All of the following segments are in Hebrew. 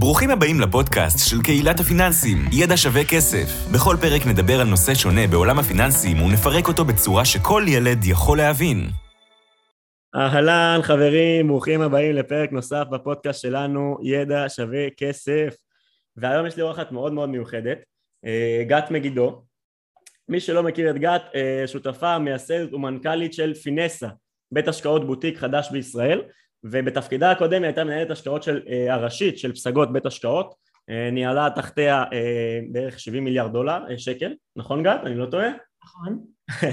ברוכים הבאים לפודקאסט של קהילת הפיננסים, ידע שווה כסף. בכל פרק נדבר על נושא שונה בעולם הפיננסים ונפרק אותו בצורה שכל ילד יכול להבין. אהלן חברים, ברוכים הבאים לפרק נוסף בפודקאסט שלנו, ידע שווה כסף. והיום יש לי אורחת מאוד מאוד מיוחדת, אה, גת מגידו. מי שלא מכיר את גת, אה, שותפה, מייסדת ומנכ"לית של פינסה, בית השקעות בוטיק חדש בישראל. ובתפקידה הקודם היא הייתה מנהלת השקעות של, אה, הראשית של פסגות בית השקעות, אה, ניהלה תחתיה אה, בערך 70 מיליארד דולר, שקל, נכון גת? אני לא טועה? נכון.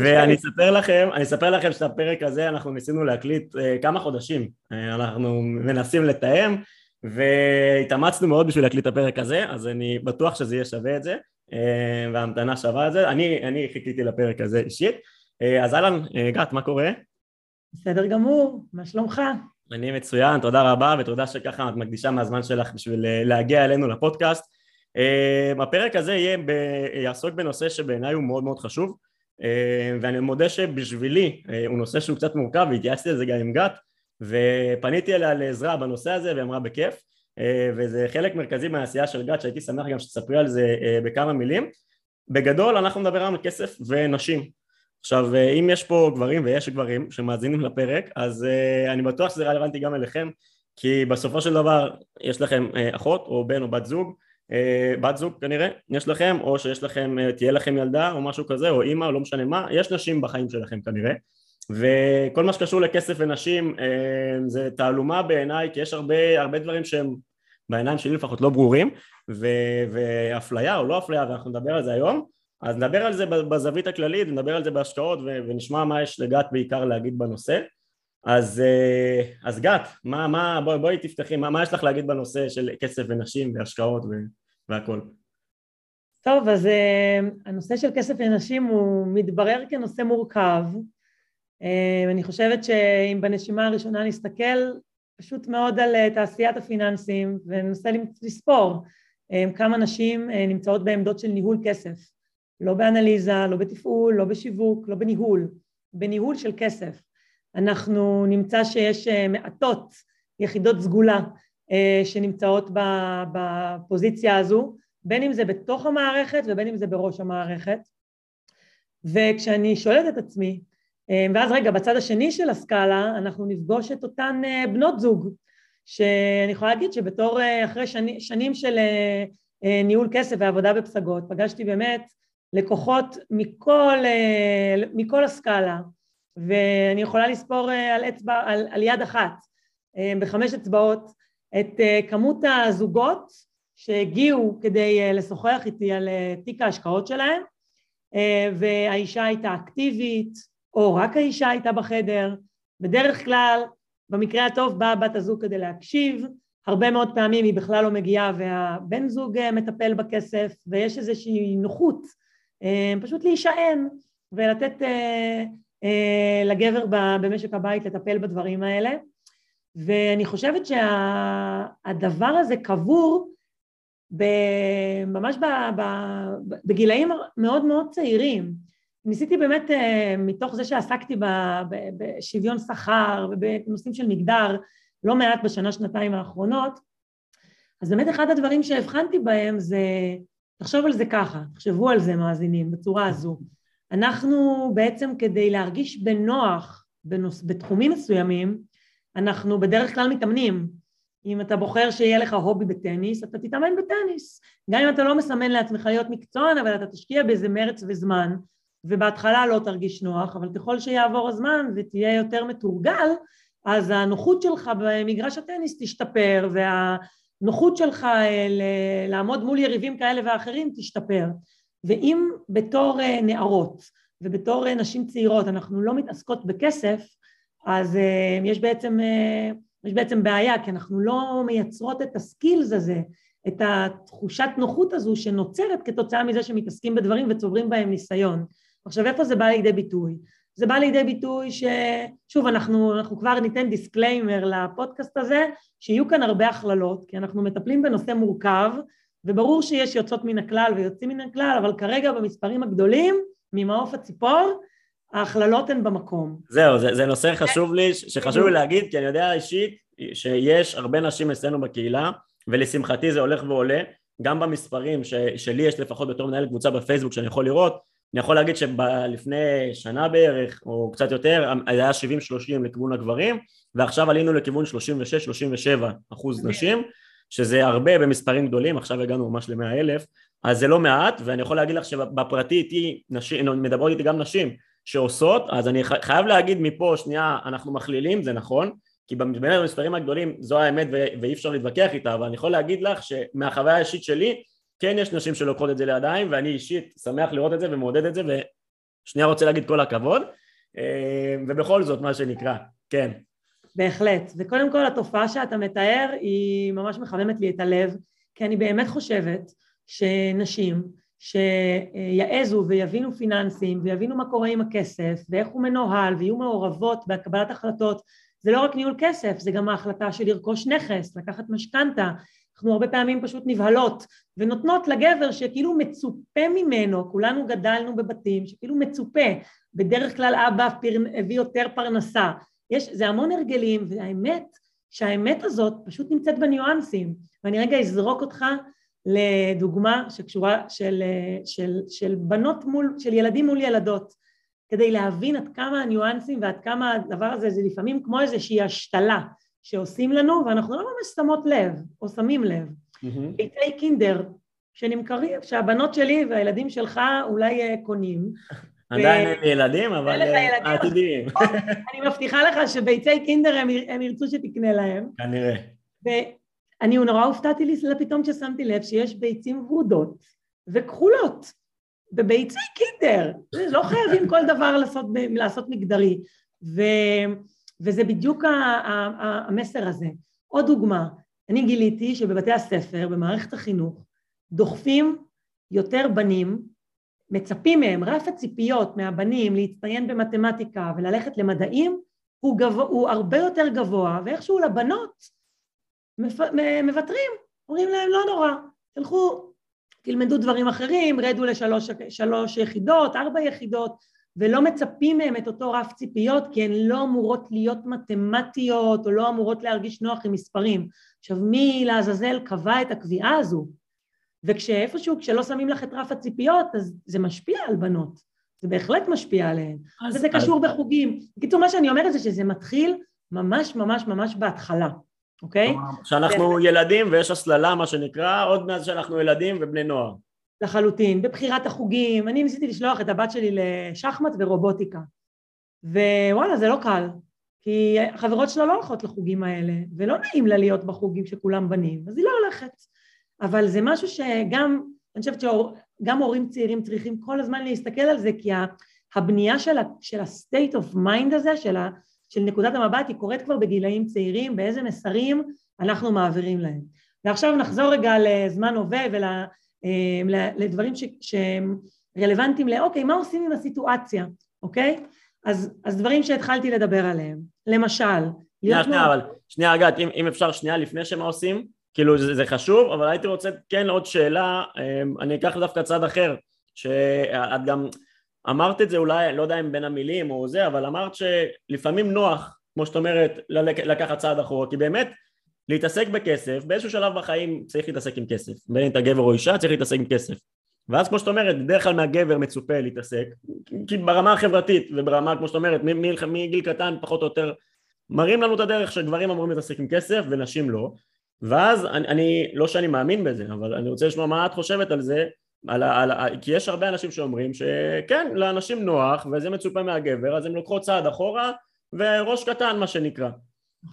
ואני אספר לכם, אני אספר לכם שאת הפרק הזה אנחנו ניסינו להקליט כמה חודשים, אנחנו מנסים לתאם והתאמצנו מאוד בשביל להקליט את הפרק הזה, אז אני בטוח שזה יהיה שווה את זה וההמתנה שווה את זה, אני, אני חיכיתי לפרק הזה אישית, אז אהלן, גת, מה קורה? בסדר גמור, מה שלומך? אני מצוין, תודה רבה ותודה שככה את מקדישה מהזמן שלך בשביל אה, להגיע אלינו לפודקאסט. אה, הפרק הזה יהיה ב... יעסוק בנושא שבעיניי הוא מאוד מאוד חשוב אה, ואני מודה שבשבילי הוא נושא שהוא קצת מורכב והתייעצתי על זה גם עם גת ופניתי אליה לעזרה בנושא הזה והיא אמרה בכיף וזה חלק מרכזי מהעשייה של גת שהייתי שמח גם שתספרי על זה בכמה מילים בגדול אנחנו נדבר על כסף ונשים עכשיו אה, אם יש פה גברים ויש גברים שמאזינים לפרק אז uh, אני בטוח שזה רלוונטי גם אליכם כי בסופו של דבר יש לכם uh, אחות או בן או בת זוג בת זוג כנראה יש לכם או שיש לכם תהיה לכם ילדה או משהו כזה או אימא לא משנה מה יש נשים בחיים שלכם כנראה. וכל מה שקשור לכסף ונשים זה תעלומה בעיניי כי יש הרבה, הרבה דברים שהם בעיניים שלי לפחות לא ברורים ואפליה או לא אפליה ואנחנו נדבר על זה היום אז נדבר על זה בזווית הכללית, נדבר על זה בהשקעות ונשמע מה יש לגת בעיקר להגיד בנושא. אז, אה, אז גת, מה, מה, בואי, בואי תפתחי, מה, מה יש לך להגיד בנושא של כסף ונשים והשקעות והכל? טוב, אז uh, הנושא של כסף ונשים הוא מתברר כנושא מורכב. Uh, אני חושבת שאם בנשימה הראשונה נסתכל פשוט מאוד על תעשיית הפיננסים וננסה לספור כמה נשים נמצאות בעמדות של ניהול כסף. לא באנליזה, לא בתפעול, לא בשיווק, לא בניהול, בניהול של כסף. אנחנו נמצא שיש אה, מעטות יחידות סגולה אה, שנמצאות בפוזיציה הזו, בין אם זה בתוך המערכת ובין אם זה בראש המערכת. וכשאני שואלת את עצמי, אה, ואז רגע, בצד השני של הסקאלה אנחנו נפגוש את אותן בנות זוג, שאני יכולה להגיד שבתור אחרי שני, שנים של ניהול כסף ועבודה בפסגות, פגשתי באמת לקוחות מכל, אה, מכל הסקאלה, ואני יכולה לספור אה, על, אצבע, על, על יד אחת, אה, בחמש אצבעות, את כמות הזוגות שהגיעו כדי לשוחח איתי על תיק ההשקעות שלהם, והאישה הייתה אקטיבית, או רק האישה הייתה בחדר, בדרך כלל, במקרה הטוב באה בת הזוג כדי להקשיב, הרבה מאוד פעמים היא בכלל לא מגיעה והבן זוג מטפל בכסף, ויש איזושהי נוחות פשוט להישען ולתת אה, אה, לגבר במשק הבית לטפל בדברים האלה. ואני חושבת שהדבר הזה קבור ממש בגילאים מאוד מאוד צעירים. ניסיתי באמת, מתוך זה שעסקתי בשוויון שכר ובנושאים של מגדר לא מעט בשנה, שנתיים האחרונות, אז באמת אחד הדברים שהבחנתי בהם זה תחשוב על זה ככה, תחשבו על זה מאזינים, בצורה הזו. אנחנו בעצם כדי להרגיש בנוח בנוס, בתחומים מסוימים, אנחנו בדרך כלל מתאמנים. אם אתה בוחר שיהיה לך הובי בטניס, אתה תתאמן בטניס. גם אם אתה לא מסמן לעצמך להיות מקצוען, אבל אתה תשקיע באיזה מרץ וזמן, ובהתחלה לא תרגיש נוח, אבל ככל שיעבור הזמן ותהיה יותר מתורגל, אז הנוחות שלך במגרש הטניס תשתפר, וה... הנוחות שלך אה, לעמוד מול יריבים כאלה ואחרים תשתפר. ואם בתור אה, נערות ובתור אה, נשים צעירות אנחנו לא מתעסקות בכסף, אז יש בעצם, יש בעצם בעיה, כי אנחנו לא מייצרות את ה skills הזה, את התחושת נוחות הזו שנוצרת כתוצאה מזה שמתעסקים בדברים וצוברים בהם ניסיון. עכשיו איפה זה בא לידי ביטוי? זה בא לידי ביטוי ששוב אנחנו, אנחנו כבר ניתן disclaimer לפודקאסט הזה שיהיו כאן הרבה הכללות כי אנחנו מטפלים בנושא מורכב וברור שיש יוצאות מן הכלל ויוצאים מן הכלל אבל כרגע במספרים הגדולים ממעוף הציפור ההכללות הן במקום. זהו זה, זה נושא חשוב לי שחשוב לי להגיד כי אני יודע אישית שיש הרבה נשים אצלנו בקהילה ולשמחתי זה הולך ועולה, גם במספרים ש, שלי יש לפחות בתור מנהל קבוצה בפייסבוק שאני יכול לראות, אני יכול להגיד שלפני שנה בערך, או קצת יותר, היה 70-30 לכיוון הגברים, ועכשיו עלינו לכיוון 36-37 אחוז נשים, שזה הרבה במספרים גדולים, עכשיו הגענו ממש ל-100 אלף, אז זה לא מעט, ואני יכול להגיד לך שבפרטי איתי, נשים, מדברות איתי גם נשים שעושות, אז אני חייב להגיד מפה, שנייה, אנחנו מכלילים, זה נכון, כי באמת במספרים הגדולים זו האמת ואי אפשר להתווכח איתה, אבל אני יכול להגיד לך שמהחוויה האישית שלי, כן יש נשים שלוקחות את זה לידיים, ואני אישית שמח לראות את זה ומעודד את זה, ושנייה רוצה להגיד כל הכבוד, אה, ובכל זאת, מה שנקרא, כן. בהחלט, וקודם כל התופעה שאתה מתאר היא ממש מחממת לי את הלב, כי אני באמת חושבת שנשים שיעזו ויבינו פיננסים ויבינו מה קורה עם הכסף ואיך הוא מנוהל ויהיו מעורבות בקבלת החלטות זה לא רק ניהול כסף, זה גם ההחלטה של לרכוש נכס, לקחת משכנתה, אנחנו הרבה פעמים פשוט נבהלות ונותנות לגבר שכאילו מצופה ממנו, כולנו גדלנו בבתים שכאילו מצופה, בדרך כלל אבא הביא יותר פרנסה, יש, זה המון הרגלים והאמת שהאמת הזאת פשוט נמצאת בניואנסים. ואני רגע אזרוק אותך לדוגמה שקשורה של, של, של בנות מול, של ילדים מול ילדות כדי להבין עד כמה הניואנסים ועד כמה הדבר הזה זה לפעמים כמו איזושהי השתלה שעושים לנו ואנחנו לא ממש שמות לב או שמים לב. ביתי mm-hmm. קינדר שנמכרים, שהבנות שלי והילדים שלך אולי אה, קונים. עדיין אין לי ילדים, אבל אה, עתידיים. אני מבטיחה לך שביצי קינדר הם ירצו שתקנה להם. כנראה. ואני נורא הופתעתי פתאום כששמתי לב שיש ביצים ורודות וכחולות. בביצי קינדר, לא חייבים כל דבר לעשות, לעשות מגדרי, ו, וזה בדיוק המסר הזה. עוד דוגמה, אני גיליתי שבבתי הספר, במערכת החינוך, דוחפים יותר בנים, מצפים מהם, רף הציפיות מהבנים להצטיין במתמטיקה וללכת למדעים הוא, גבוה, הוא הרבה יותר גבוה, ואיכשהו לבנות מוותרים, אומרים להם לא נורא, תלכו תלמדו דברים אחרים, רדו לשלוש יחידות, ארבע יחידות, ולא מצפים מהם את אותו רף ציפיות כי הן לא אמורות להיות מתמטיות או לא אמורות להרגיש נוח עם מספרים. עכשיו מי לעזאזל קבע את הקביעה הזו? וכשאיפשהו, כשלא שמים לך את רף הציפיות, אז זה משפיע על בנות. זה בהחלט משפיע עליהן. אז, וזה אז... קשור בחוגים. בקיצור, מה שאני אומרת זה שזה מתחיל ממש ממש ממש בהתחלה. אוקיי? שאנחנו ילדים ויש הסללה מה שנקרא עוד מאז שאנחנו ילדים ובני נוער. לחלוטין, בבחירת החוגים, אני ניסיתי לשלוח את הבת שלי לשחמט ורובוטיקה. ווואלה זה לא קל כי החברות שלה לא הולכות לחוגים האלה ולא נעים לה להיות בחוגים שכולם בנים אז היא לא הולכת. אבל זה משהו שגם, אני חושבת שגם הורים צעירים צריכים כל הזמן להסתכל על זה כי הבנייה של ה-state of mind הזה, של ה... של נקודת המבט היא קורית כבר בגילאים צעירים, באיזה מסרים אנחנו מעבירים להם. ועכשיו נחזור רגע לזמן הווה אה, שהם רלוונטיים לאוקיי, מה עושים עם הסיטואציה, אוקיי? אז, אז דברים שהתחלתי לדבר עליהם, למשל, שנייה, שנייה, אבל, שנייה, אגת, אם, אם אפשר שנייה לפני שמה עושים, כאילו זה, זה חשוב, אבל הייתי רוצה כן עוד שאלה, אה, אני אקח דווקא צד אחר, שאת גם, אמרת את זה אולי, לא יודע אם בין המילים או זה, אבל אמרת שלפעמים נוח, כמו שאת אומרת, לקחת צעד אחורה, כי באמת להתעסק בכסף, באיזשהו שלב בחיים צריך להתעסק עם כסף, בין אם אתה גבר או אישה צריך להתעסק עם כסף. ואז כמו שאת אומרת, בדרך כלל מהגבר מצופה להתעסק, כי ברמה החברתית וברמה, כמו שאת אומרת, מגיל קטן פחות או יותר מראים לנו את הדרך שגברים אמורים להתעסק עם כסף ונשים לא, ואז אני, אני לא שאני מאמין בזה, אבל אני רוצה לשמוע מה את חושבת על זה, על, על, על, כי יש הרבה אנשים שאומרים שכן, לאנשים נוח וזה מצופה מהגבר, אז הם לוקחות צעד אחורה וראש קטן מה שנקרא.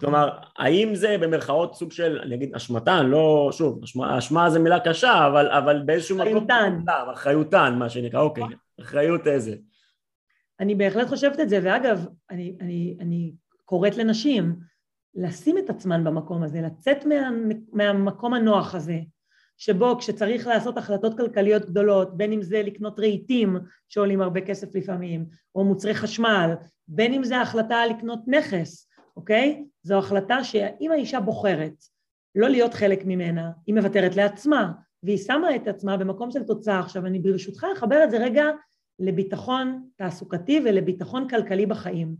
כלומר, האם זה במרכאות סוג של, אני אגיד אשמתן, לא, שוב, אשמה, אשמה זה מילה קשה, אבל, אבל באיזשהו מקום... אחריותן. אחריותן, מה שנקרא, אוקיי, אחריות איזה. אני בהחלט חושבת את זה, ואגב, אני, אני, אני קוראת לנשים לשים את עצמן במקום הזה, לצאת מה, מהמקום הנוח הזה, שבו כשצריך לעשות החלטות כלכליות גדולות, בין אם זה לקנות רהיטים שעולים הרבה כסף לפעמים, או מוצרי חשמל, בין אם זה החלטה לקנות נכס, אוקיי? זו החלטה שאם האישה בוחרת לא להיות חלק ממנה, היא מוותרת לעצמה, והיא שמה את עצמה במקום של תוצאה. עכשיו אני ברשותך אחבר את זה רגע לביטחון תעסוקתי ולביטחון כלכלי בחיים.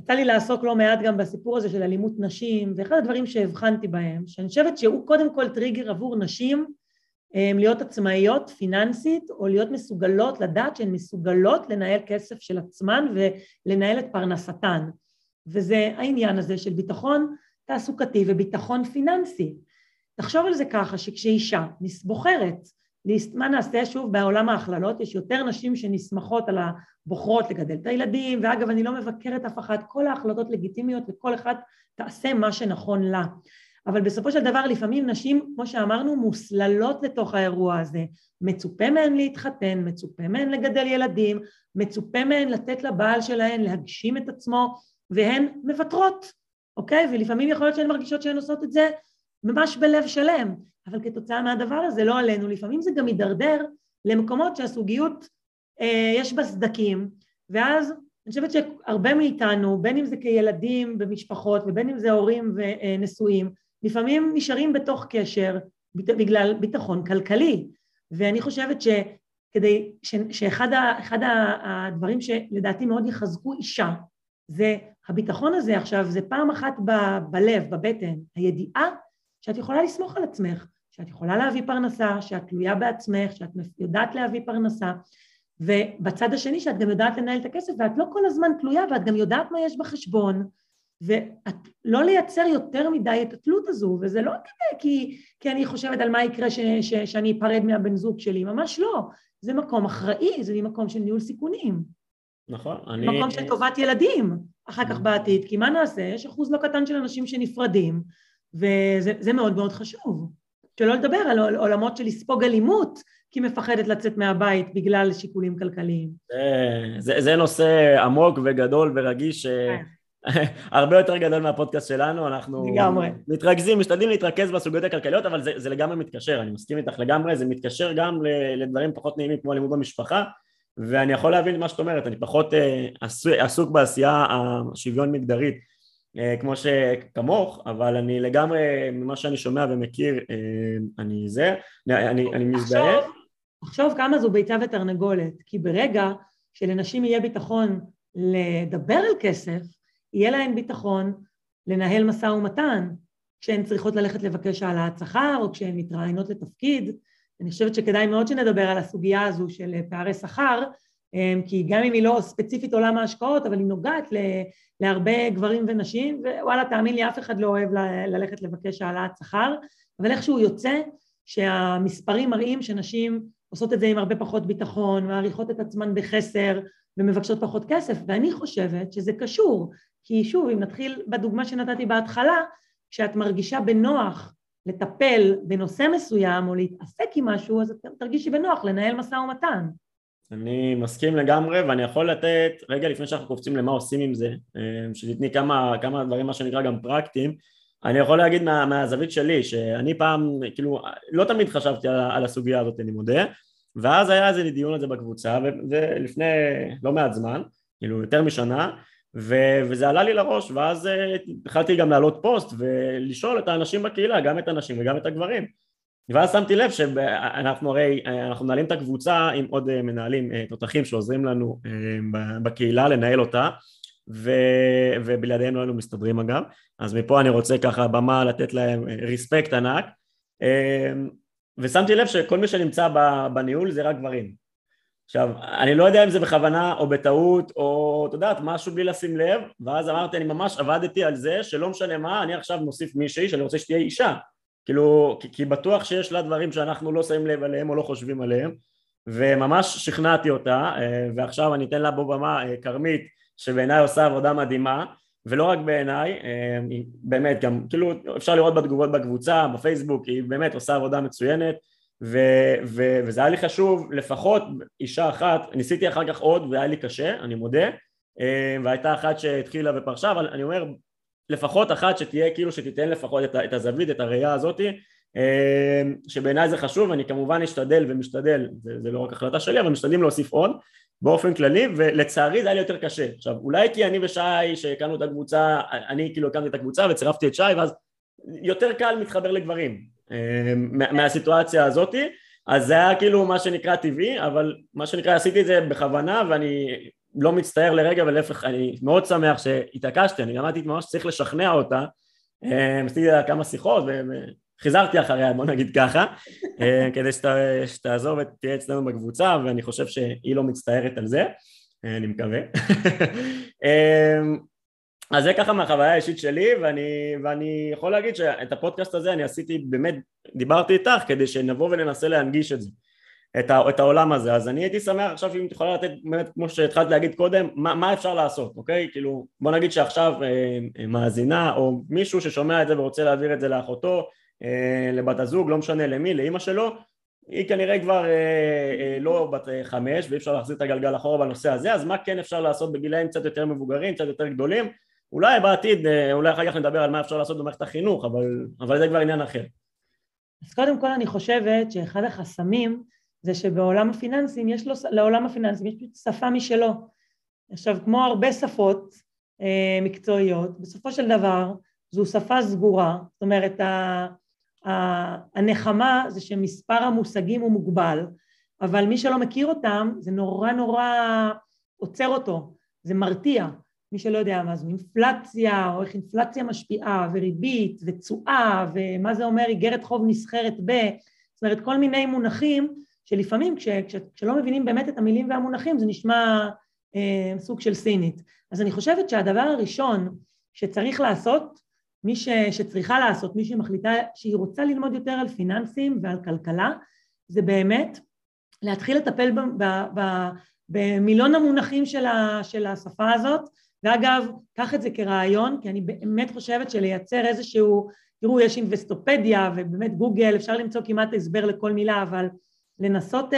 יצא לי לעסוק לא מעט גם בסיפור הזה של אלימות נשים, ואחד הדברים שהבחנתי בהם, שאני חושבת שהוא קודם כל טריגר עבור נשים להיות עצמאיות פיננסית, או להיות מסוגלות, לדעת שהן מסוגלות לנהל כסף של עצמן ולנהל את פרנסתן. וזה העניין הזה של ביטחון תעסוקתי וביטחון פיננסי. תחשוב על זה ככה, שכשאישה בוחרת, מה נעשה שוב בעולם ההכללות, יש יותר נשים שנסמכות על הבוחרות לגדל את הילדים, ואגב אני לא מבקרת אף אחת, כל ההחלטות לגיטימיות וכל אחת תעשה מה שנכון לה. אבל בסופו של דבר לפעמים נשים, כמו שאמרנו, מוסללות לתוך האירוע הזה. מצופה מהן להתחתן, מצופה מהן לגדל ילדים, מצופה מהן לתת לבעל שלהן להגשים את עצמו, והן מוותרות, אוקיי? ולפעמים יכול להיות שהן מרגישות שהן עושות את זה ממש בלב שלם, אבל כתוצאה מהדבר הזה, לא עלינו, לפעמים זה גם מידרדר למקומות שהסוגיות, אה, יש בה סדקים, ואז אני חושבת שהרבה מאיתנו, בין אם זה כילדים במשפחות ובין אם זה הורים ונשואים, לפעמים נשארים בתוך קשר בגלל ביטחון כלכלי, ואני חושבת שכדי, ש, שאחד ה, הדברים שלדעתי מאוד יחזקו אישה זה הביטחון הזה עכשיו, זה פעם אחת ב, בלב, בבטן, הידיעה שאת יכולה לסמוך על עצמך, שאת יכולה להביא פרנסה, שאת תלויה בעצמך, שאת יודעת להביא פרנסה, ובצד השני שאת גם יודעת לנהל את הכסף ואת לא כל הזמן תלויה ואת גם יודעת מה יש בחשבון ולא לייצר יותר מדי את התלות הזו, וזה לא כדי כי, כי אני חושבת על מה יקרה ש, ש, שאני אפרד מהבן זוג שלי, ממש לא, זה מקום אחראי, זה מקום של ניהול סיכונים. נכון, אני... מקום של טובת ילדים אחר כך בעתיד, כי מה נעשה? יש אחוז לא קטן של אנשים שנפרדים, וזה מאוד מאוד חשוב. שלא לדבר על עולמות של לספוג אלימות, כי מפחדת לצאת מהבית בגלל שיקולים כלכליים. זה, זה, נושא עמוק וגדול ורגיש, כן. הרבה יותר גדול מהפודקאסט שלנו, אנחנו לגמרי. מתרכזים, משתדלים להתרכז בסוגיות הכלכליות, אבל זה, זה לגמרי מתקשר, אני מסכים איתך לגמרי, זה מתקשר גם לדברים פחות נעימים כמו אלימות במשפחה, ואני יכול להבין מה שאת אומרת, אני פחות אה, עסוק בעשייה השוויון מגדרית אה, כמו שכמוך, אבל אני לגמרי, ממה שאני שומע ומכיר, אה, אני זה, אני, אני מזדהה. תחשוב כמה זו ביצה ותרנגולת, כי ברגע שלנשים יהיה ביטחון לדבר על כסף, יהיה להן ביטחון לנהל משא ומתן כשהן צריכות ללכת לבקש העלאת שכר או כשהן מתראיינות לתפקיד. אני חושבת שכדאי מאוד שנדבר על הסוגיה הזו של פערי שכר, אמ, כי גם אם היא לא ספציפית עולם ההשקעות, אבל היא נוגעת להרבה גברים ונשים, ווואלה, תאמין לי, אף אחד לא אוהב ללכת לבקש העלאת שכר, אבל איכשהו יוצא שהמספרים מראים שנשים עושות את זה עם הרבה פחות ביטחון, מעריכות את עצמן בחסר ומבקשות פחות כסף, ואני חושבת שזה קשור, כי שוב, אם נתחיל בדוגמה שנתתי בהתחלה, כשאת מרגישה בנוח לטפל בנושא מסוים או להתעסק עם משהו, אז את תרגישי בנוח לנהל משא ומתן. אני מסכים לגמרי ואני יכול לתת, רגע לפני שאנחנו קופצים למה עושים עם זה, אה, שתתני כמה, כמה דברים מה שנקרא גם פרקטיים, אני יכול להגיד מה, מהזווית שלי, שאני פעם, כאילו, לא תמיד חשבתי על, על הסוגיה הזאת, אני מודה, ואז היה איזה דיון על זה בקבוצה, ולפני לא מעט זמן, כאילו יותר משנה, ו- וזה עלה לי לראש, ואז אה, התחלתי גם להעלות פוסט ולשאול את האנשים בקהילה, גם את הנשים וגם את הגברים. ואז שמתי לב שאנחנו הרי, אה, אנחנו מנהלים את הקבוצה עם עוד אה, מנהלים תותחים שעוזרים לנו בקהילה לנהל אותה, ו- ובלעדיהם לא היינו מסתדרים אגב, אז מפה אני רוצה ככה במה לתת להם ריספקט ענק, ושמתי לב שכל מי שנמצא בניהול זה רק גברים. עכשיו, אני לא יודע אם זה בכוונה או בטעות או, את יודעת, משהו בלי לשים לב, ואז אמרתי, אני ממש עבדתי על זה שלא משנה מה, אני עכשיו מוסיף מישהי שאני רוצה שתהיה אישה. כאילו, כי, כי בטוח שיש לה דברים שאנחנו לא שמים לב עליהם או לא חושבים עליהם, וממש שכנעתי אותה, אה, ועכשיו אני אתן לה בו במה, אה, כרמית, שבעיניי עושה עבודה מדהימה, ולא רק בעיניי, אה, באמת גם, כאילו אפשר לראות בתגובות בקבוצה, בפייסבוק, היא באמת עושה עבודה מצוינת, ו, ו, וזה היה לי חשוב, לפחות אישה אחת, ניסיתי אחר כך עוד והיה לי קשה, אני מודה, אה, והייתה אחת שהתחילה ופרשה, אבל אני אומר, לפחות אחת שתהיה כאילו שתיתן לפחות את, את הזווית, את הראייה הזאתי, אה, שבעיניי זה חשוב, אני כמובן אשתדל ומשתדל, זה, זה לא רק החלטה שלי, אבל משתדלים להוסיף עוד באופן כללי, ולצערי זה היה לי יותר קשה. עכשיו, אולי כי אני ושי, שהקמנו את הקבוצה, אני כאילו הקמתי את הקבוצה וצירפתי את שי, ואז יותר קל מתחבר לגברים. אה, מהסיטואציה הזאתי אז זה היה כאילו מה שנקרא טבעי אבל מה שנקרא עשיתי את זה בכוונה ואני לא מצטער לרגע ולהפך אני מאוד שמח שהתעקשתי, אני למדתי ממש שצריך לשכנע אותה, עשיתי לה כמה שיחות חיזרתי אחריה, בוא נגיד ככה, אה, כדי שתעזור ותהיה אצלנו בקבוצה, ואני חושב שהיא לא מצטערת על זה, אה, אני מקווה. אה, אז זה ככה מהחוויה האישית שלי, ואני, ואני יכול להגיד שאת הפודקאסט הזה אני עשיתי, באמת, דיברתי איתך כדי שנבוא וננסה להנגיש את זה, את, ה, את העולם הזה, אז אני הייתי שמח עכשיו אם את יכולה לתת, באמת, כמו שהתחלת להגיד קודם, מה, מה אפשר לעשות, אוקיי? כאילו, בוא נגיד שעכשיו אה, מאזינה, או מישהו ששומע את זה ורוצה להעביר את זה לאחותו, אה, לבת הזוג, לא משנה למי, לאימא שלו, היא כנראה כבר אה, אה, לא בת חמש ואי אפשר להחזיר את הגלגל אחורה בנושא הזה, אז מה כן אפשר לעשות בגילאים קצת יותר מבוגרים, קצת יותר גדולים? אולי בעתיד, אולי אחר כך נדבר על מה אפשר לעשות במערכת החינוך, אבל, אבל זה כבר עניין אחר. אז קודם כל אני חושבת שאחד החסמים זה שבעולם הפיננסים יש לו, לעולם הפיננסים יש שפה משלו. עכשיו, כמו הרבה שפות אה, מקצועיות, בסופו של דבר זו שפה סגורה, זאת אומרת הנחמה זה שמספר המושגים הוא מוגבל, אבל מי שלא מכיר אותם זה נורא נורא עוצר אותו, זה מרתיע, מי שלא יודע מה זו אינפלציה, או איך אינפלציה משפיעה, וריבית, ותשואה, ומה זה אומר איגרת חוב נסחרת ב... זאת אומרת כל מיני מונחים שלפעמים כש, כש, כשלא מבינים באמת את המילים והמונחים זה נשמע אה, סוג של סינית. אז אני חושבת שהדבר הראשון שצריך לעשות מי ש, שצריכה לעשות, מי שמחליטה שהיא רוצה ללמוד יותר על פיננסים ועל כלכלה, זה באמת להתחיל לטפל במילון המונחים של, ה, של השפה הזאת, ואגב, קח את זה כרעיון, כי אני באמת חושבת שלייצר איזשהו, תראו, יש אינבסטופדיה ובאמת גוגל, אפשר למצוא כמעט הסבר לכל מילה, אבל לנסות uh,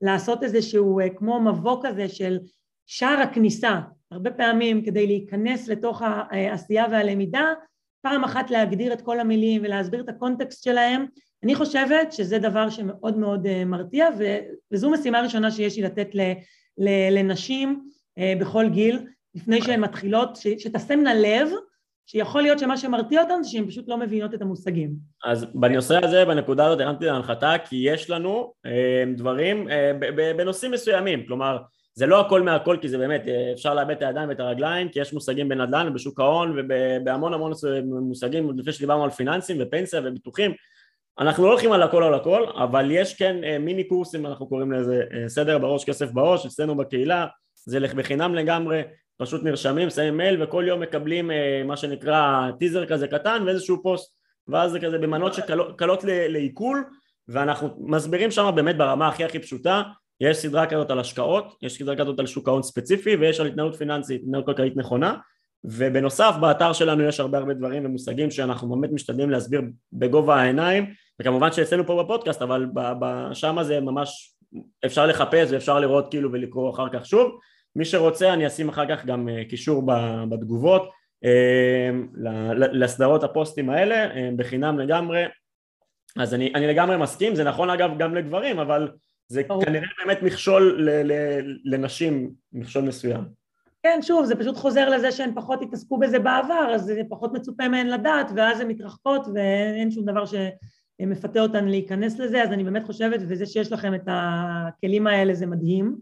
לעשות איזשהו uh, כמו מבוא כזה של שער הכניסה, הרבה פעמים כדי להיכנס לתוך העשייה והלמידה, פעם אחת להגדיר את כל המילים ולהסביר את הקונטקסט שלהם, אני חושבת שזה דבר שמאוד מאוד אה, מרתיע וזו משימה ראשונה שיש לי לתת לנשים אה, בכל גיל לפני שהן מתחילות, שתשמנה לב שיכול להיות שמה שמרתיע אותן זה שהן פשוט לא מבינות את המושגים. אז בנושא הזה, בנקודה הזאת הרמתי להנחתה כי יש לנו אה, דברים בנושאים מסוימים, כלומר זה לא הכל מהכל כי זה באמת אה, אפשר לאבד את הידיים ואת הרגליים כי יש מושגים בנדל"ן ובשוק ההון ובהמון המון מושגים לפני שדיברנו על פיננסים ופנסיה וביטוחים. אנחנו לא הולכים על הכל על הכל אבל יש כן אה, מיני קורסים אנחנו קוראים לזה אה, סדר בראש כסף בראש אצלנו בקהילה זה בחינם לגמרי פשוט נרשמים שמים מייל וכל יום מקבלים מה שנקרא טיזר כזה קטן ואיזשהו פוסט. ואז זה כזה במנות שקלות לעיכול ואנחנו מסבירים שם באמת ברמה הכי הכי פשוטה. יש סדרה כזאת על השקעות, יש סדרה כזאת על שוק ההון ספציפי ויש על התנהלות פיננסית, התנהלות כלכלית נכונה. ובנוסף באתר שלנו יש הרבה הרבה דברים ומושגים שאנחנו באמת משתדלים להסביר בגובה העיניים. וכמובן שאצלנו פה בפודקאסט אבל שם זה ממש אפשר לחפש ואפשר לראות כאילו ולקרוא אחר כך שוב מי שרוצה אני אשים אחר כך גם אה, קישור בתגובות אה, לסדרות הפוסטים האלה אה, בחינם לגמרי אז אני, אני לגמרי מסכים זה נכון אגב גם לגברים אבל זה ברור. כנראה באמת מכשול ל- ל- לנשים, מכשול מסוים. כן, שוב, זה פשוט חוזר לזה שהן פחות התעסקו בזה בעבר, אז זה פחות מצופה מהן לדעת, ואז הן מתרחקות ואין שום דבר שמפתה אותן להיכנס לזה, אז אני באמת חושבת, וזה שיש לכם את הכלים האלה זה מדהים,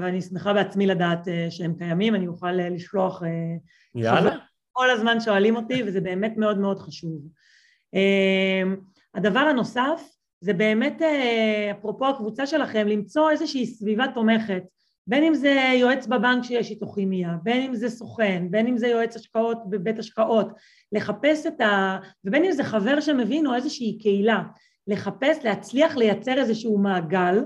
ואני שמחה בעצמי לדעת אה, שהם קיימים, אני אוכל אה, לשלוח... יאללה. כל הזמן שואלים אותי, וזה באמת מאוד מאוד חשוב. הדבר הנוסף, זה באמת, אה, אפרופו הקבוצה שלכם, למצוא איזושהי סביבה תומכת, בין אם זה יועץ בבנק שיש איתו כימיה, בין אם זה סוכן, בין אם זה יועץ השקעות בבית השקעות, לחפש את ה... ובין אם זה חבר שמבין או איזושהי קהילה, לחפש, להצליח לייצר איזשהו מעגל,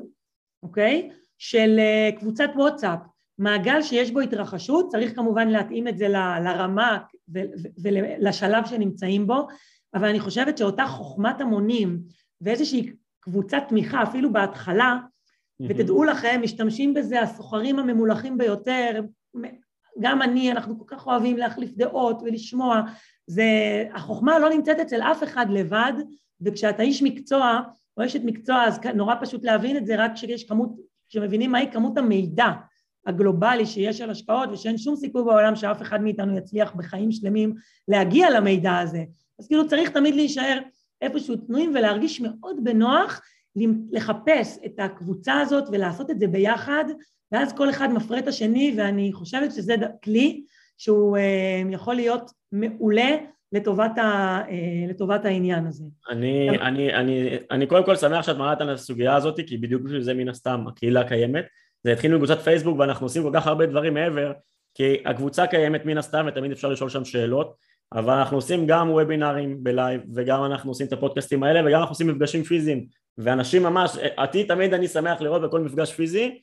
אוקיי? של אה, קבוצת וואטסאפ, מעגל שיש בו התרחשות, צריך כמובן להתאים את זה לרמה ולשלב שנמצאים בו, אבל אני חושבת שאותה חוכמת המונים ואיזושהי קבוצת תמיכה אפילו בהתחלה, ותדעו לכם, משתמשים בזה הסוחרים הממולחים ביותר, גם אני, אנחנו כל כך אוהבים להחליף דעות ולשמוע, זה, החוכמה לא נמצאת אצל אף אחד לבד, וכשאתה איש מקצוע או אשת מקצוע אז נורא פשוט להבין את זה רק כשיש כמות, כשמבינים מהי כמות המידע הגלובלי שיש על השקעות ושאין שום סיכוי בעולם שאף אחד מאיתנו יצליח בחיים שלמים להגיע למידע הזה. אז כאילו צריך תמיד להישאר איפשהו תנועים ולהרגיש מאוד בנוח לחפש את הקבוצה הזאת ולעשות את זה ביחד ואז כל אחד מפרה את השני, ואני חושבת שזה כלי שהוא יכול להיות מעולה לטובת, ה, אה, לטובת העניין הזה. אני, גם... אני, אני, אני קודם כל שמח שאת מראה את הסוגיה הזאת, כי בדיוק בשביל זה מן הסתם הקהילה קיימת. זה התחיל מקבוצת פייסבוק ואנחנו עושים כל כך הרבה דברים מעבר, כי הקבוצה קיימת מן הסתם ותמיד אפשר לשאול שם שאלות, אבל אנחנו עושים גם וובינארים בלייב, וגם אנחנו עושים את הפודקאסטים האלה, וגם אנחנו עושים מפגשים פיזיים, ואנשים ממש, אותי תמיד אני שמח לראות בכל מפגש פיזי,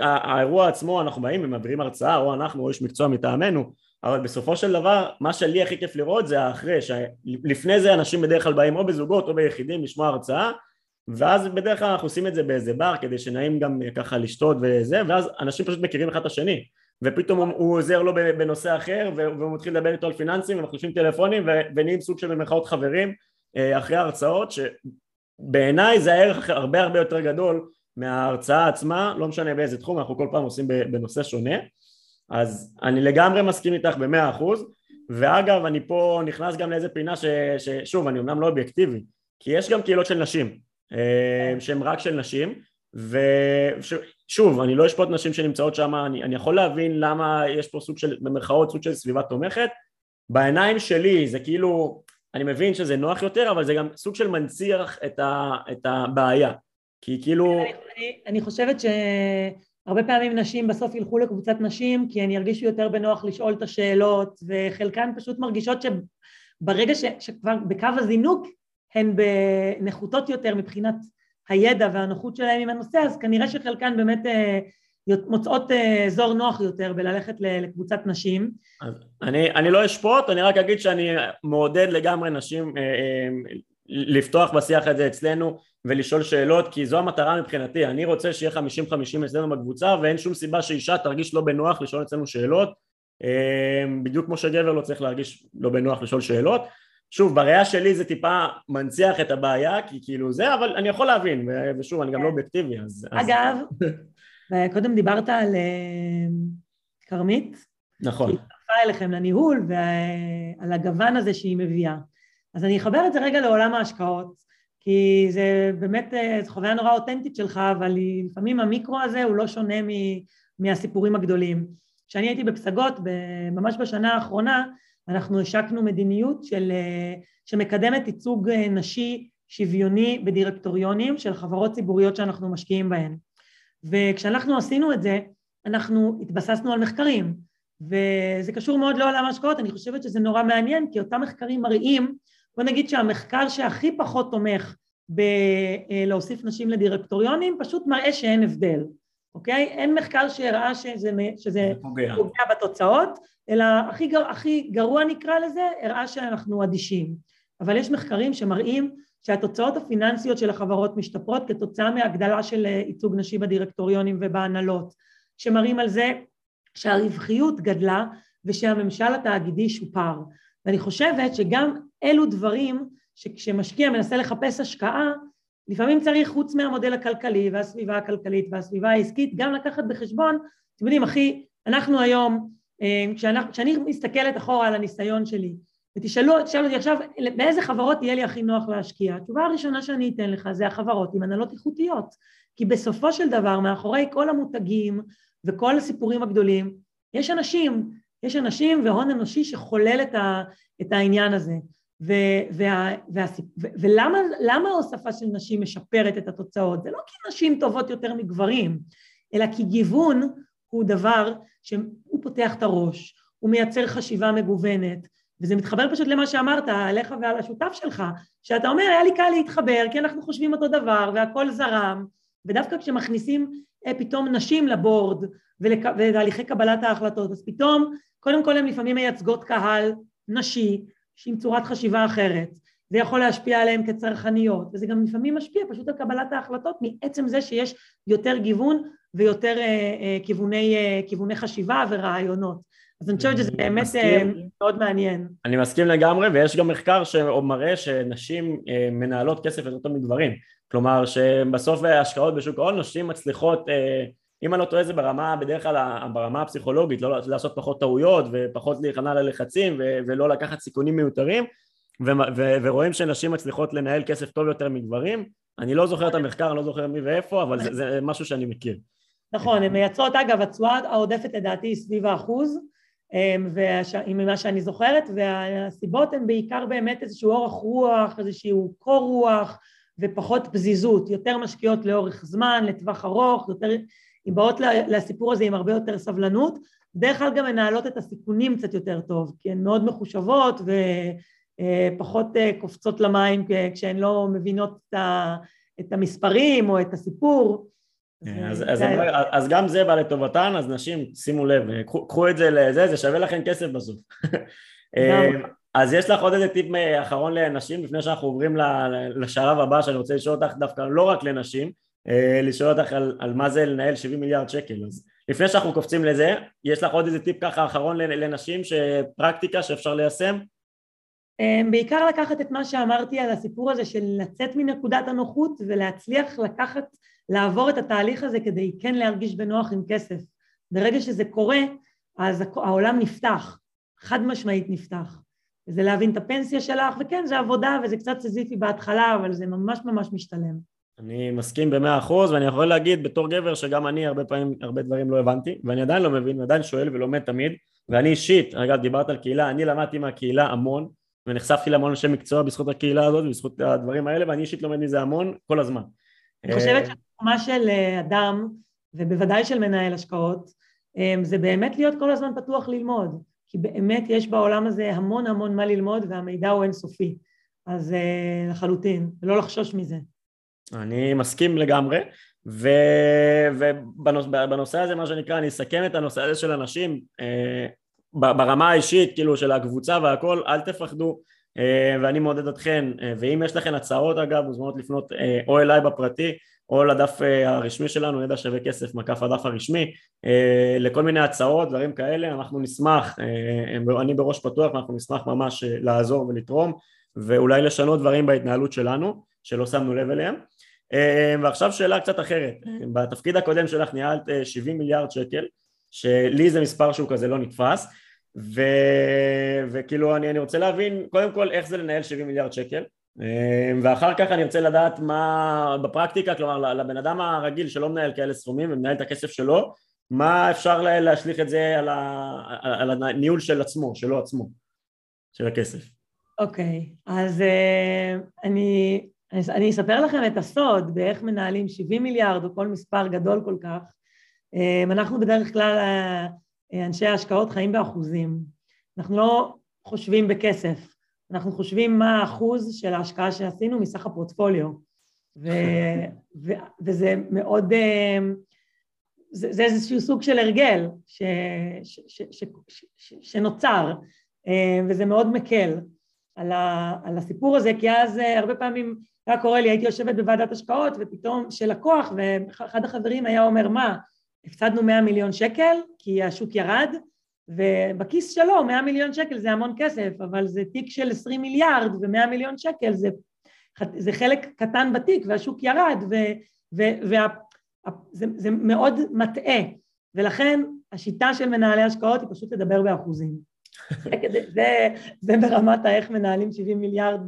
האירוע עצמו אנחנו באים ומעבירים הרצאה או אנחנו או איש מקצוע מטעמנו אבל בסופו של דבר מה שלי הכי כיף לראות זה האחרי שלפני זה אנשים בדרך כלל באים או בזוגות או ביחידים לשמוע הרצאה ואז בדרך כלל אנחנו עושים את זה באיזה בר כדי שנעים גם ככה לשתות וזה ואז אנשים פשוט מכירים אחד את השני. ופתאום הוא, עוזר לו בנושא אחר והוא מתחיל לדבר איתו על פיננסים ומחליפים טלפונים ונהיים סוג של במרכאות חברים אה, אחרי ההרצאות שבעיניי זה הערך הרבה הרבה יותר גדול מההרצאה עצמה, לא משנה באיזה תחום, אנחנו כל פעם עושים בנושא שונה, אז אני לגמרי מסכים איתך במאה אחוז, ואגב אני פה נכנס גם לאיזה פינה ש, ששוב אני אמנם לא אובייקטיבי, כי יש גם קהילות של נשים, אה, שהן רק של נשים, ושוב אני לא אשפוט נשים שנמצאות שם, אני, אני יכול להבין למה יש פה סוג של, במרכאות סוג של סביבה תומכת, בעיניים שלי זה כאילו, אני מבין שזה נוח יותר, אבל זה גם סוג של מנציח את, ה, את הבעיה כי כאילו... אני, אני חושבת שהרבה פעמים נשים בסוף ילכו לקבוצת נשים כי הן ירגישו יותר בנוח לשאול את השאלות וחלקן פשוט מרגישות שברגע ש, שכבר בקו הזינוק הן בנחותות יותר מבחינת הידע והנוחות שלהן עם הנושא אז כנראה שחלקן באמת אה, מוצאות אה, אזור נוח יותר בללכת לקבוצת נשים. אני, אני לא אשפוט, אני רק אגיד שאני מעודד לגמרי נשים אה, לפתוח בשיח הזה אצלנו ולשאול שאלות כי זו המטרה מבחינתי. אני רוצה שיהיה 50-50 אצלנו בקבוצה ואין שום סיבה שאישה תרגיש לא בנוח לשאול אצלנו שאלות. אמ, בדיוק כמו שגבר לא צריך להרגיש לא בנוח לשאול שאלות. שוב בראייה שלי זה טיפה מנציח את הבעיה כי כאילו זה אבל אני יכול להבין ושוב אני גם לא אובייקטיבי אז אגב קודם דיברת על אמ, כרמית? נכון. היא הצטרפה אליכם לניהול ועל הגוון הזה שהיא מביאה אז אני אחבר את זה רגע לעולם ההשקעות, כי זה באמת, אה, זו חוויה נורא אותנטית שלך, אבל לפעמים המיקרו הזה הוא לא שונה מהסיפורים הגדולים. כשאני הייתי בפסגות, ממש בשנה האחרונה, אנחנו השקנו מדיניות של, אה, שמקדמת ייצוג אה, נשי שוויוני בדירקטוריונים של חברות ציבוריות שאנחנו משקיעים בהן. וכשאנחנו עשינו את זה, אנחנו התבססנו על מחקרים, וזה קשור מאוד לעולם ההשקעות, אני חושבת שזה נורא מעניין, כי אותם מחקרים מראים בוא נגיד שהמחקר שהכי פחות תומך בלהוסיף נשים לדירקטוריונים פשוט מראה שאין הבדל, אוקיי? אין מחקר שהראה שזה, שזה פוגע. פוגע בתוצאות, אלא הכי, גר, הכי גרוע נקרא לזה, הראה שאנחנו אדישים. אבל יש מחקרים שמראים שהתוצאות הפיננסיות של החברות משתפרות כתוצאה מהגדלה של ייצוג נשי בדירקטוריונים ובהנהלות, שמראים על זה שהרווחיות גדלה ושהממשל התאגידי שופר. ואני חושבת שגם אלו דברים שכשמשקיע מנסה לחפש השקעה, לפעמים צריך חוץ מהמודל הכלכלי והסביבה הכלכלית והסביבה העסקית גם לקחת בחשבון, אתם יודעים אחי, אנחנו היום, אה, כשאנחנו, כשאני מסתכלת אחורה על הניסיון שלי ותשאלו תשאלו אותי עכשיו באיזה חברות יהיה לי הכי נוח להשקיע, התשובה הראשונה שאני אתן לך זה החברות עם הנהלות איכותיות, כי בסופו של דבר מאחורי כל המותגים וכל הסיפורים הגדולים יש אנשים יש אנשים והון אנושי שחולל את, ה, את העניין הזה. ו, וה, וה, ו, ולמה ההוספה של נשים משפרת את התוצאות? זה לא כי נשים טובות יותר מגברים, אלא כי גיוון הוא דבר שהוא פותח את הראש, הוא מייצר חשיבה מגוונת, וזה מתחבר פשוט למה שאמרת עליך ועל השותף שלך, שאתה אומר היה לי קל להתחבר כי אנחנו חושבים אותו דבר והכל זרם, ודווקא כשמכניסים אה, פתאום נשים לבורד ולתהליכי קבלת ההחלטות, אז פתאום קודם כל הן לפעמים מייצגות קהל נשי שעם צורת חשיבה אחרת, זה יכול להשפיע עליהן כצרכניות, וזה גם לפעמים משפיע פשוט על קבלת ההחלטות מעצם זה שיש יותר גיוון ויותר אה, אה, כיווני, אה, כיווני חשיבה ורעיונות. אז אני חושבת שזה באמת מסכים, מאוד מעניין. אני מסכים לגמרי, ויש גם מחקר שמראה שנשים מנהלות כסף יותר טוב מגברים. כלומר שבסוף ההשקעות בשוק ההון נשים מצליחות אם אני לא טועה זה ברמה, בדרך כלל ברמה הפסיכולוגית, לא לעשות פחות טעויות ופחות להיכנע ללחצים ולא לקחת סיכונים מיותרים ורואים שנשים מצליחות לנהל כסף טוב יותר מגברים אני לא זוכר את המחקר, אני לא זוכר מי ואיפה, אבל זה, זה משהו שאני מכיר. נכון, הן מייצרות, אגב, התשואה העודפת לדעתי היא סביב האחוז, ממה שאני זוכרת, והסיבות הן בעיקר באמת איזשהו אורך רוח, איזשהו קור רוח ופחות פזיזות, יותר משקיעות לאורך זמן, לטווח ארוך, יותר, אם באות לסיפור הזה עם הרבה יותר סבלנות, בדרך כלל גם מנהלות את הסיכונים קצת יותר טוב, כי הן מאוד מחושבות ופחות קופצות למים כשהן לא מבינות את המספרים או את הסיפור, כן, אז, אז, אז גם זה בא לטובתן, אז נשים, שימו לב, קחו את זה לזה, זה שווה לכם כסף בסוף. אה, אז יש לך עוד איזה טיפ אחרון לנשים, לפני שאנחנו עוברים לשלב הבא שאני רוצה לשאול אותך דווקא לא רק לנשים, אה, לשאול אותך על, על מה זה לנהל 70 מיליארד שקל. אז לפני שאנחנו קופצים לזה, יש לך עוד איזה טיפ ככה אחרון לנשים, פרקטיקה שאפשר ליישם? אה, בעיקר לקחת את מה שאמרתי על הסיפור הזה של לצאת מנקודת הנוחות ולהצליח לקחת לעבור את התהליך הזה כדי כן להרגיש בנוח עם כסף. ברגע שזה קורה, אז העולם נפתח, חד משמעית נפתח. וזה להבין את הפנסיה שלך, וכן, זה עבודה וזה קצת סזיפי בהתחלה, אבל זה ממש ממש משתלם. אני מסכים במאה אחוז, ואני יכול להגיד בתור גבר שגם אני הרבה פעמים, הרבה דברים לא הבנתי, ואני עדיין לא מבין, ועדיין שואל ולומד תמיד, ואני אישית, רגע, דיברת על קהילה, אני למדתי מהקהילה המון, ונחשפתי להמון אנשי מקצוע בזכות הקהילה הזאת ובזכות הדברים האלה, ואני אישית לומד מזה המון כל הזמן. אני חושבת שהתחומה של אה, אדם, ובוודאי של מנהל השקעות, אה, זה באמת להיות כל הזמן פתוח ללמוד, כי באמת יש בעולם הזה המון המון מה ללמוד והמידע הוא אינסופי, אז אה, לחלוטין, ולא לחשוש מזה. אני מסכים לגמרי. ובנושא הזה, מה שנקרא, אני אסכם את הנושא הזה של אנשים, ברמה האישית, כאילו, של הקבוצה והכל, אל תפחדו, אה, ואני מעודד אתכן, אה, ואם יש לכן הצעות אגב, מוזמנות לפנות אה, או אליי בפרטי או לדף הרשמי שלנו, ידע שווה כסף, מקף הדף הרשמי, לכל מיני הצעות, דברים כאלה, אנחנו נשמח, אני בראש פתוח, אנחנו נשמח ממש לעזור ולתרום, ואולי לשנות דברים בהתנהלות שלנו, שלא שמנו לב אליהם. ועכשיו שאלה קצת אחרת, בתפקיד הקודם שלך ניהלת 70 מיליארד שקל, שלי זה מספר שהוא כזה לא נתפס, ו... וכאילו אני, אני רוצה להבין קודם כל איך זה לנהל 70 מיליארד שקל? אמ, ואחר כך אני רוצה לדעת מה בפרקטיקה, כלומר לבן אדם הרגיל שלא מנהל כאלה סכומים ומנהל את הכסף שלו מה אפשר להשליך את זה על, ה... על הניהול של עצמו, שלו עצמו, של הכסף. אוקיי, okay, אז uh, אני, אני אספר לכם את הסוד באיך מנהלים 70 מיליארד או כל מספר גדול כל כך. Um, אנחנו בדרך כלל uh, אנשי ההשקעות חיים באחוזים. אנחנו לא חושבים בכסף, אנחנו חושבים מה האחוז של ההשקעה שעשינו מסך הפורטפוליו. ו, ו, וזה מאוד, אה, זה, זה איזשהו סוג של הרגל ש, ש, ש, ש, ש, ש, שנוצר, אה, וזה מאוד מקל על, ה, על הסיפור הזה, כי אז אה, הרבה פעמים היה קורה לי, הייתי יושבת בוועדת השקעות, ופתאום שלקוח, ואחד החברים היה אומר, מה, הפסדנו 100 מיליון שקל כי השוק ירד, ובכיס שלו 100 מיליון שקל זה המון כסף, אבל זה תיק של 20 מיליארד ו-100 מיליון שקל זה, זה חלק קטן בתיק והשוק ירד ו, ו, וה, זה, זה מאוד מטעה, ולכן השיטה של מנהלי השקעות היא פשוט לדבר באחוזים. זה, זה, זה ברמת האיך מנהלים 70 מיליארד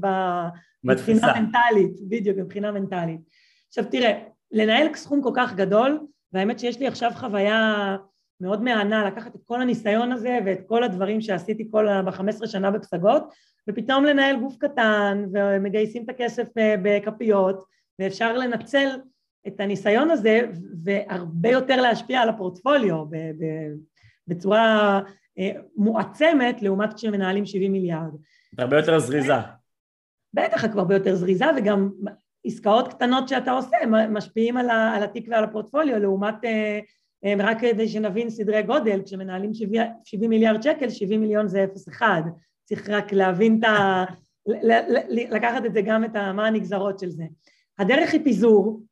מבחינה מנטלית, בדיוק, מבחינה מנטלית. עכשיו תראה, לנהל סכום כל כך גדול והאמת שיש לי עכשיו חוויה מאוד מהנה לקחת את כל הניסיון הזה ואת כל הדברים שעשיתי כל ב-15 שנה בפסגות ופתאום לנהל גוף קטן ומגייסים את הכסף אה, בכפיות ואפשר לנצל את הניסיון הזה והרבה יותר להשפיע על הפורטפוליו בצורה מועצמת לעומת כשמנהלים 70 מיליארד. הרבה יותר זריזה. בטח, כבר הרבה יותר זריזה וגם עסקאות קטנות שאתה עושה משפיעים על, ה, על התיק ועל הפורטפוליו לעומת אה, אה, רק כדי שנבין סדרי גודל כשמנהלים 70, 70 מיליארד שקל 70 מיליון זה 0.1 צריך רק להבין את ה... לקחת את זה גם את ה... מה הנגזרות של זה. הדרך היא פיזור,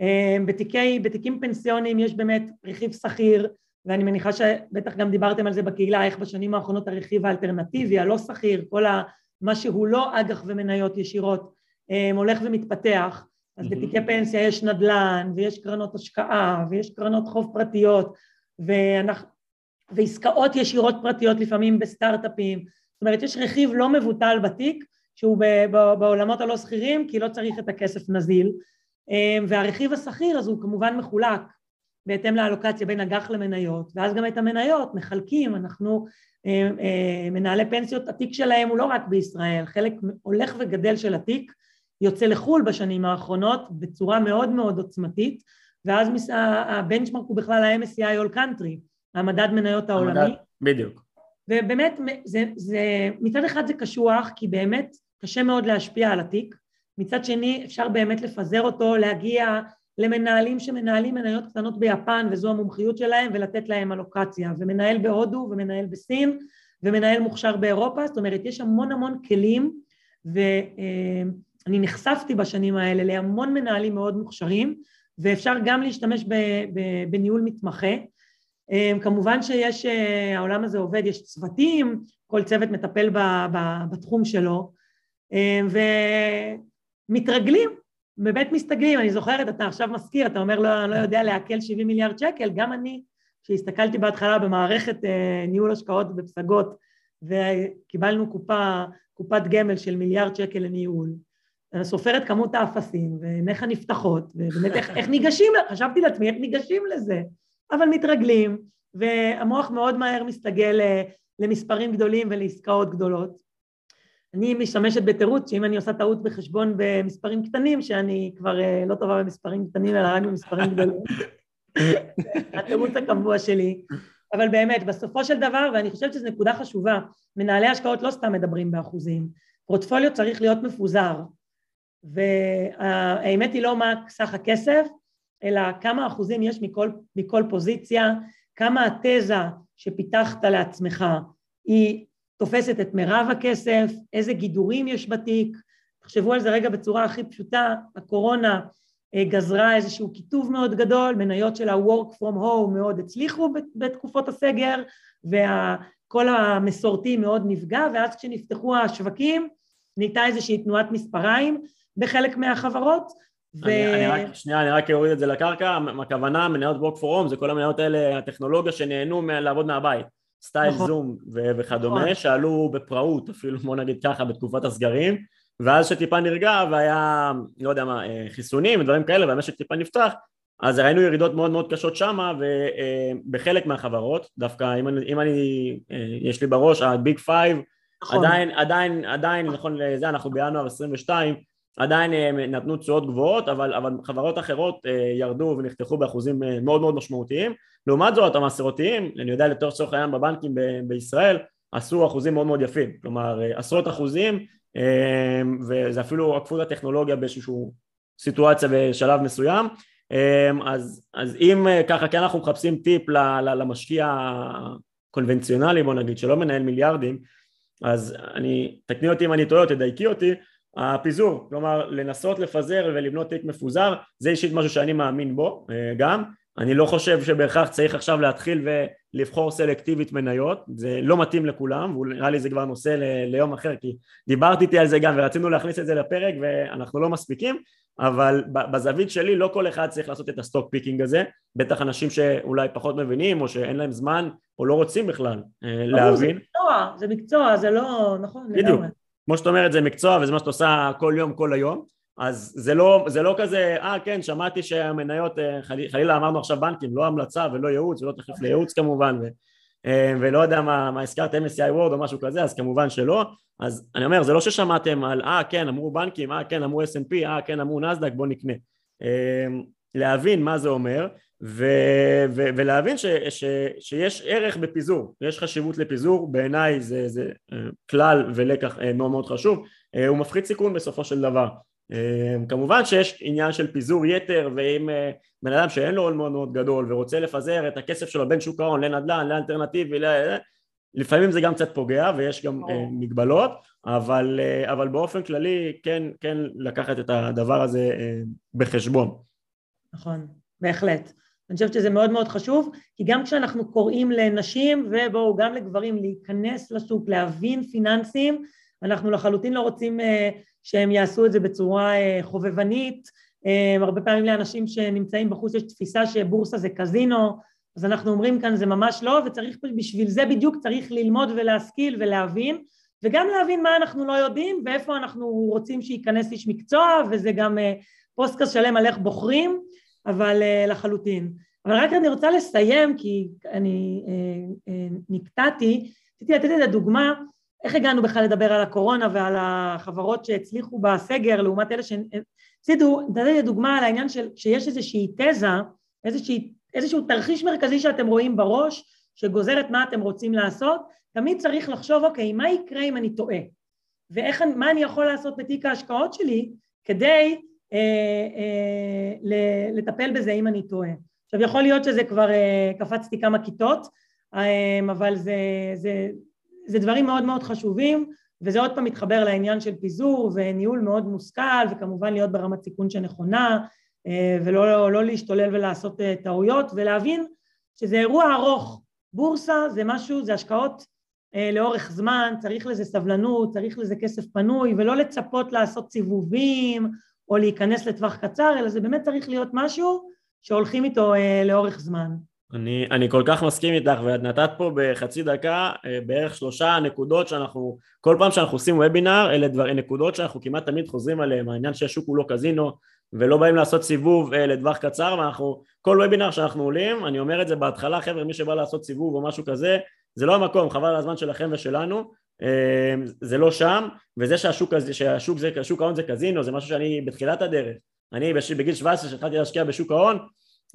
אה, בתיקי, בתיקים פנסיוניים יש באמת רכיב שכיר ואני מניחה שבטח גם דיברתם על זה בקהילה איך בשנים האחרונות הרכיב האלטרנטיבי הלא שכיר כל ה... מה שהוא לא אג"ח ומניות ישירות אה, הולך ומתפתח, אז mm-hmm. בתיקי פנסיה יש נדל"ן ויש קרנות השקעה ויש קרנות חוב פרטיות ואנחנו, ועסקאות ישירות פרטיות לפעמים בסטארט-אפים, זאת אומרת יש רכיב לא מבוטל בתיק שהוא בעולמות הלא שכירים כי לא צריך את הכסף נזיל. אה, והרכיב השכיר אז הוא כמובן מחולק בהתאם לאלוקציה בין אג"ח למניות, ואז גם את המניות מחלקים, אנחנו אה, אה, מנהלי פנסיות, התיק שלהם הוא לא רק בישראל, חלק הולך וגדל של התיק יוצא לחו"ל בשנים האחרונות בצורה מאוד מאוד עוצמתית, ואז הבנצ'מרק הוא בכלל ה-MSCI All Country, המדד מניות העולמי. המדד, בדיוק. ובאמת, זה, זה, מצד אחד זה קשוח, כי באמת קשה מאוד להשפיע על התיק, מצד שני אפשר באמת לפזר אותו, להגיע למנהלים שמנהלים מניות קטנות ביפן וזו המומחיות שלהם ולתת להם אלוקציה ומנהל בהודו ומנהל בסין ומנהל מוכשר באירופה. זאת אומרת יש המון המון כלים ואני נחשפתי בשנים האלה להמון מנהלים מאוד מוכשרים ואפשר גם להשתמש בניהול מתמחה. כמובן שיש, העולם הזה עובד, יש צוותים, כל צוות מטפל בתחום שלו. ומתרגלים באמת מסתגלים, אני זוכרת, אתה עכשיו מזכיר, אתה אומר לא, לא יודע לעכל 70 מיליארד שקל, גם אני, כשהסתכלתי בהתחלה במערכת אה, ניהול השקעות בפסגות וקיבלנו קופה, קופת גמל של מיליארד שקל לניהול, אני סופרת כמות האפסים ועיניך נפתחות, ובאמת איך, איך ניגשים, חשבתי לעצמי איך ניגשים לזה, אבל מתרגלים, והמוח מאוד מהר מסתגל אה, למספרים גדולים ולעסקאות גדולות. אני משתמשת בתירוץ שאם אני עושה טעות בחשבון במספרים קטנים, שאני כבר אה, לא טובה במספרים קטנים אלא רק במספרים גדולים. התירוץ הקבוע שלי. אבל באמת, בסופו של דבר, ואני חושבת שזו נקודה חשובה, מנהלי השקעות לא סתם מדברים באחוזים, פורטפוליו צריך להיות מפוזר, והאמת היא לא מה סך הכסף, אלא כמה אחוזים יש מכל, מכל פוזיציה, כמה התזה שפיתחת לעצמך היא תופסת את מירב הכסף, איזה גידורים יש בתיק, תחשבו על זה רגע בצורה הכי פשוטה, הקורונה אה, גזרה איזשהו קיטוב מאוד גדול, מניות של ה-work from home מאוד הצליחו בתקופות הסגר וכל המסורתי מאוד נפגע ואז כשנפתחו השווקים נהייתה איזושהי תנועת מספריים בחלק מהחברות ו... אני, אני רק, שנייה, אני רק אוריד את זה לקרקע, הכוונה מניות work for home זה כל המניות האלה, הטכנולוגיה שנהנו לעבוד מהבית סטייל נכון. זום ו- וכדומה, נכון. שעלו בפראות אפילו בוא נגיד ככה בתקופת הסגרים ואז שטיפה נרגע והיה לא יודע מה אה, חיסונים ודברים כאלה והמשק טיפה נפתח אז ראינו ירידות מאוד מאוד קשות שמה ובחלק אה, מהחברות דווקא אם אני, אם אני אה, יש לי בראש ה big five נכון. עדיין עדיין עדיין נכון לזה אנחנו בינואר 22 עדיין נתנו תשואות גבוהות אבל, אבל חברות אחרות ירדו ונחתכו באחוזים מאוד מאוד משמעותיים. לעומת זאת המסורתיים, אני יודע לצורך העניין בבנקים ב- בישראל עשו אחוזים מאוד מאוד יפים, כלומר עשרות אחוזים אה, וזה אפילו עקפו את הטכנולוגיה באיזושהי סיטואציה בשלב מסוים. אה, אז, אז אם אה, ככה כן אנחנו מחפשים טיפ למשקיע הקונבנציונלי בוא נגיד שלא מנהל מיליארדים אז אני, תקני אותי אם אני טועה, תדייקי אותי הפיזור, כלומר לנסות לפזר ולבנות תיק מפוזר זה אישית משהו שאני מאמין בו גם אני לא חושב שבהכרח צריך עכשיו להתחיל ולבחור סלקטיבית מניות, זה לא מתאים לכולם, ונראה לי זה כבר נושא ל- ליום אחר, כי דיברת איתי על זה גם ורצינו להכניס את זה לפרק ואנחנו לא מספיקים, אבל בזווית שלי לא כל אחד צריך לעשות את ה stock picking הזה, בטח אנשים שאולי פחות מבינים או שאין להם זמן או לא רוצים בכלל אה, להבין. זה מקצוע, זה מקצוע, זה לא, נכון, בדיוק. כמו שאת אומרת זה מקצוע וזה מה שאת עושה כל יום כל היום. אז זה לא, זה לא כזה, אה כן שמעתי שהמניות, אה, חלילה חלילה אמרנו עכשיו בנקים, לא המלצה ולא ייעוץ ולא תחליף לייעוץ כמובן ו, אה, ולא יודע מה, מה הזכרת MSCI וורד או משהו כזה אז כמובן שלא. אז אני אומר זה לא ששמעתם על אה כן אמרו בנקים, אה כן אמרו S&P, אה כן אמרו נסדק בוא נקנה. אה, להבין מה זה אומר ו, ו, ולהבין ש, ש, שיש ערך בפיזור, יש חשיבות לפיזור, בעיניי זה, זה כלל ולקח מאוד מאוד חשוב, הוא מפחית סיכון בסופו של דבר כמובן שיש עניין של פיזור יתר ואם אה, בן אדם שאין לו הון מאוד מאוד גדול ורוצה לפזר את הכסף שלו בין שוק ההון לנדל"ן, לאלטרנטיבי, לפעמים זה גם קצת פוגע ויש גם. מגבלות אבל, אה, אבל באופן כללי כן, כן לקחת את הדבר הזה בחשבון. נכון, בהחלט. אני חושבת שזה מאוד מאוד חשוב, כי גם כשאנחנו קוראים לנשים ובואו גם לגברים להיכנס לשוק, להבין פיננסים, אנחנו לחלוטין לא רוצים שהם יעשו את זה בצורה אה, חובבנית, אה, הרבה פעמים לאנשים שנמצאים בחוץ יש תפיסה שבורסה זה קזינו, אז אנחנו אומרים כאן זה ממש לא, וצריך בשביל זה בדיוק צריך ללמוד ולהשכיל ולהבין, וגם להבין מה אנחנו לא יודעים ואיפה אנחנו רוצים שייכנס איש מקצוע, וזה גם אה, פודקאסט שלם על איך בוחרים, אבל לחלוטין. אבל רק אני רוצה לסיים, כי אני אה, אה, נקטעתי, רציתי לתת את הדוגמה, איך הגענו בכלל לדבר על הקורונה ועל החברות שהצליחו בסגר לעומת אלה שהפסידו, נתתי דוגמה על העניין של שיש איזושהי תזה, איזושהי, איזשהו תרחיש מרכזי שאתם רואים בראש, שגוזרת מה אתם רוצים לעשות, תמיד צריך לחשוב, אוקיי, מה יקרה אם אני טועה? ומה אני יכול לעשות בתיק ההשקעות שלי כדי אה, אה, לטפל בזה אם אני טועה. עכשיו יכול להיות שזה כבר אה, קפצתי כמה כיתות, אה, אבל זה, זה, זה דברים מאוד מאוד חשובים וזה עוד פעם מתחבר לעניין של פיזור וניהול מאוד מושכל וכמובן להיות ברמת סיכון שנכונה אה, ולא לא להשתולל ולעשות אה, טעויות ולהבין שזה אירוע ארוך, בורסה זה משהו, זה השקעות אה, לאורך זמן, צריך לזה סבלנות, צריך לזה כסף פנוי ולא לצפות לעשות סיבובים או להיכנס לטווח קצר, אלא זה באמת צריך להיות משהו שהולכים איתו אה, לאורך זמן. אני, אני כל כך מסכים איתך ואת נתת פה בחצי דקה אה, בערך שלושה נקודות שאנחנו כל פעם שאנחנו עושים וובינר אלה דבר, נקודות שאנחנו כמעט תמיד חוזרים עליהן העניין שהשוק הוא לא קזינו ולא באים לעשות סיבוב אה, לטווח קצר ואנחנו כל וובינר שאנחנו עולים אני אומר את זה בהתחלה חבר'ה מי שבא לעשות סיבוב או משהו כזה זה לא המקום חבל על הזמן שלכם ושלנו זה לא שם וזה שהשוק שהשוק זה שוק ההון זה קזינו זה משהו שאני בתחילת הדרך. אני בגיל 17 שהתחלתי להשקיע בשוק ההון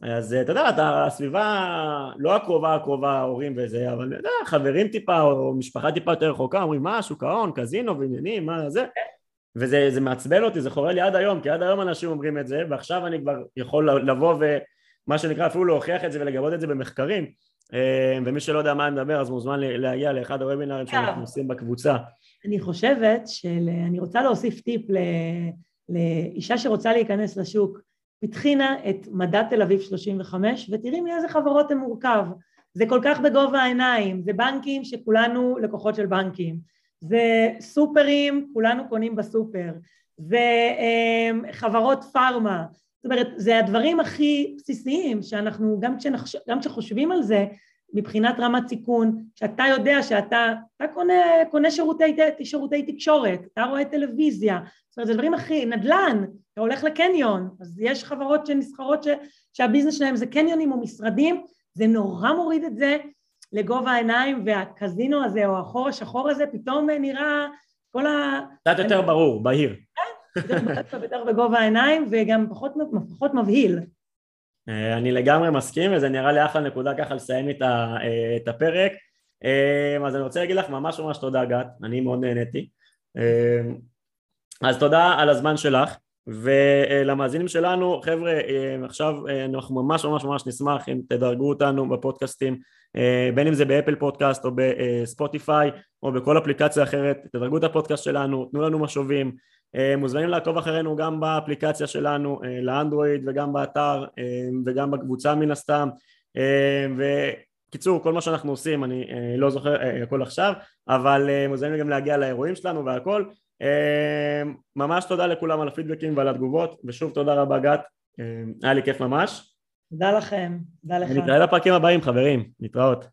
אז אתה יודע, אתה הסביבה לא הקרובה הקרובה ההורים וזה, אבל אתה יודע, חברים טיפה או משפחה טיפה יותר רחוקה אומרים מה שוק ההון, קזינו ועניינים, מה זה? וזה מעצבן אותי, זה חורה לי עד היום, כי עד היום אנשים אומרים את זה ועכשיו אני כבר יכול לבוא ומה שנקרא אפילו להוכיח את זה ולגבות את זה במחקרים. אה, ומי שלא יודע מה אני מדבר אז מוזמן להגיע לאחד הוובינרים שאנחנו עושים בקבוצה. אני חושבת שאני רוצה להוסיף טיפ לאישה שרוצה להיכנס לשוק. פתחינה את מדד תל אביב 35 ותראי מאיזה חברות זה מורכב. זה כל כך בגובה העיניים, זה בנקים שכולנו לקוחות של בנקים, זה סופרים, כולנו קונים בסופר, זה אמ, חברות פארמה, זאת אומרת, זה הדברים הכי בסיסיים שאנחנו, גם, כשנחש, גם כשחושבים על זה, מבחינת רמת סיכון, שאתה יודע שאתה אתה קונה, קונה שירותי, שירותי תקשורת, אתה רואה טלוויזיה, זאת אומרת זה דברים הכי, נדל"ן, אתה הולך לקניון, אז יש חברות שנסחרות ש, שהביזנס שלהם זה קניונים או משרדים, זה נורא מוריד את זה לגובה העיניים והקזינו הזה או החור השחור הזה פתאום נראה כל ה... קצת יותר ברור, בהיר. יותר בגובה העיניים וגם פחות, פחות מבהיל. אה, אני לגמרי מסכים וזה נראה לי אחלה נקודה ככה לסיים אה, את הפרק. אה, אז אני רוצה להגיד לך ממש ממש תודה גת, אני מאוד נהניתי. אז תודה על הזמן שלך ולמאזינים שלנו חבר'ה עכשיו אנחנו ממש ממש ממש נשמח אם תדרגו אותנו בפודקאסטים בין אם זה באפל פודקאסט או בספוטיפיי או בכל אפליקציה אחרת. תדרגו את הפודקאסט שלנו תנו לנו משובים מוזמנים לעקוב אחרינו גם באפליקציה שלנו אה, לאנדרואיד וגם באתר אה, וגם בקבוצה מן הסתם. וקיצור כל מה שאנחנו עושים אני לא זוכר הכל עכשיו אבל מוזמנים גם להגיע לאירועים שלנו והכל. ממש תודה לכולם על הפידבקים ועל התגובות ושוב תודה רבה גת. היה לי כיף ממש. תודה לכם, תודה לך. נתראה בפרקים הבאים חברים, להתראות